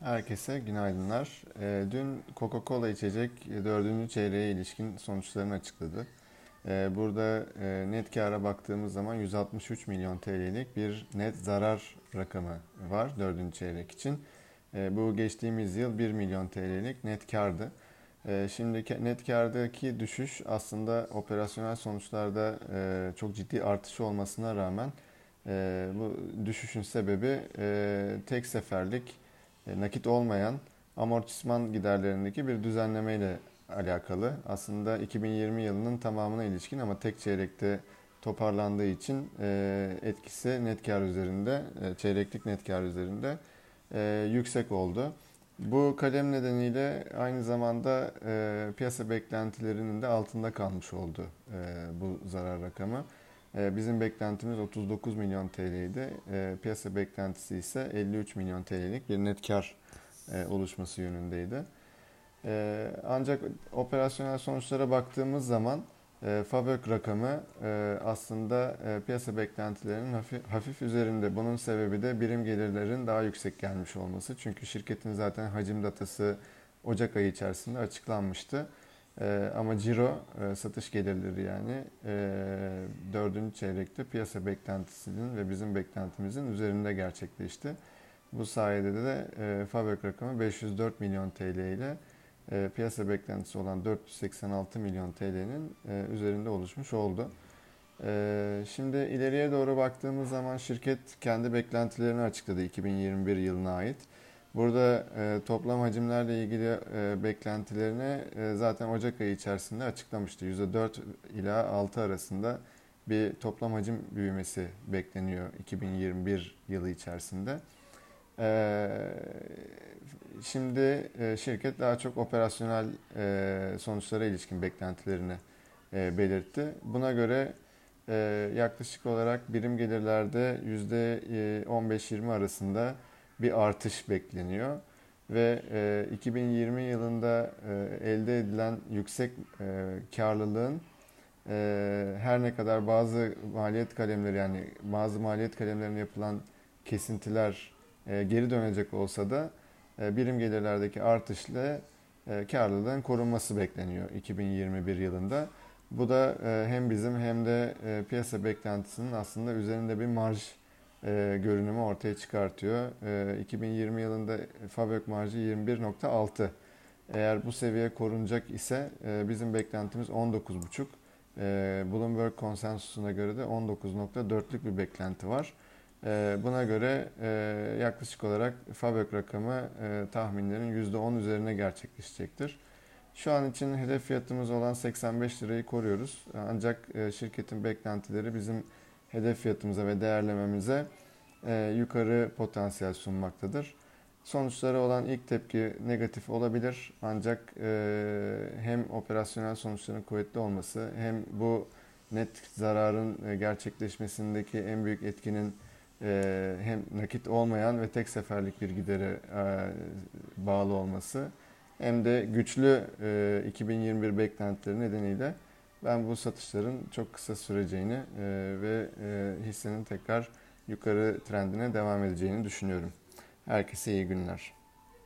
Herkese günaydınlar. Ee, dün Coca-Cola içecek dördüncü çeyreğe ilişkin sonuçlarını açıkladı. Ee, burada e, net kâra baktığımız zaman 163 milyon TL'lik bir net zarar rakamı var dördüncü çeyrek için. Ee, bu geçtiğimiz yıl 1 milyon TL'lik net kardı. Şimdi net kârdaki düşüş aslında operasyonel sonuçlarda e, çok ciddi artış olmasına rağmen e, bu düşüşün sebebi tek seferlik nakit olmayan amortisman giderlerindeki bir düzenlemeyle alakalı. Aslında 2020 yılının tamamına ilişkin ama tek çeyrekte toparlandığı için e, etkisi net kar üzerinde, e, çeyreklik net kar üzerinde yüksek oldu. Bu kalem nedeniyle aynı zamanda piyasa beklentilerinin de altında kalmış oldu bu zarar rakamı. Bizim beklentimiz 39 milyon TL idi. Piyasa beklentisi ise 53 milyon TL'lik bir net kar oluşması yönündeydi. Ancak operasyonel sonuçlara baktığımız zaman FABÖK rakamı aslında piyasa beklentilerinin hafif, hafif üzerinde. Bunun sebebi de birim gelirlerin daha yüksek gelmiş olması. Çünkü şirketin zaten hacim datası Ocak ayı içerisinde açıklanmıştı. E, ama ciro e, satış gelirleri yani e, dördüncü çeyrekte piyasa beklentisinin ve bizim beklentimizin üzerinde gerçekleşti. Bu sayede de e, Fabrik rakamı 504 milyon TL ile e, piyasa beklentisi olan 486 milyon TL'nin e, üzerinde oluşmuş oldu. E, şimdi ileriye doğru baktığımız zaman şirket kendi beklentilerini açıkladı 2021 yılına ait. Burada e, toplam hacimlerle ilgili e, beklentilerini e, zaten Ocak ayı içerisinde açıklamıştı. %4 ila 6 arasında bir toplam hacim büyümesi bekleniyor 2021 yılı içerisinde. E, şimdi e, şirket daha çok operasyonel e, sonuçlara ilişkin beklentilerini e, belirtti. Buna göre e, yaklaşık olarak birim gelirlerde %15-20 arasında bir artış bekleniyor ve e, 2020 yılında e, elde edilen yüksek e, karlılığın e, her ne kadar bazı maliyet kalemleri yani bazı maliyet kalemlerine yapılan kesintiler e, geri dönecek olsa da e, birim gelirlerdeki artışla e, karlılığın korunması bekleniyor 2021 yılında. Bu da e, hem bizim hem de e, piyasa beklentisinin aslında üzerinde bir marj e, görünümü ortaya çıkartıyor. E, 2020 yılında fabrik marjı 21.6. Eğer bu seviye korunacak ise e, bizim beklentimiz 19.5. E, Bloomberg konsensusuna göre de 19.4'lük bir beklenti var. E, buna göre e, yaklaşık olarak fabrik rakamı e, tahminlerin %10 üzerine gerçekleşecektir. Şu an için hedef fiyatımız olan 85 lirayı koruyoruz. Ancak e, şirketin beklentileri bizim hedef fiyatımıza ve değerlememize e, yukarı potansiyel sunmaktadır. Sonuçları olan ilk tepki negatif olabilir ancak e, hem operasyonel sonuçların kuvvetli olması hem bu net zararın e, gerçekleşmesindeki en büyük etkinin e, hem nakit olmayan ve tek seferlik bir gidere e, bağlı olması hem de güçlü e, 2021 beklentileri nedeniyle ben bu satışların çok kısa süreceğini e, ve e, hissenin tekrar yukarı trendine devam edeceğini düşünüyorum. Herkese iyi günler.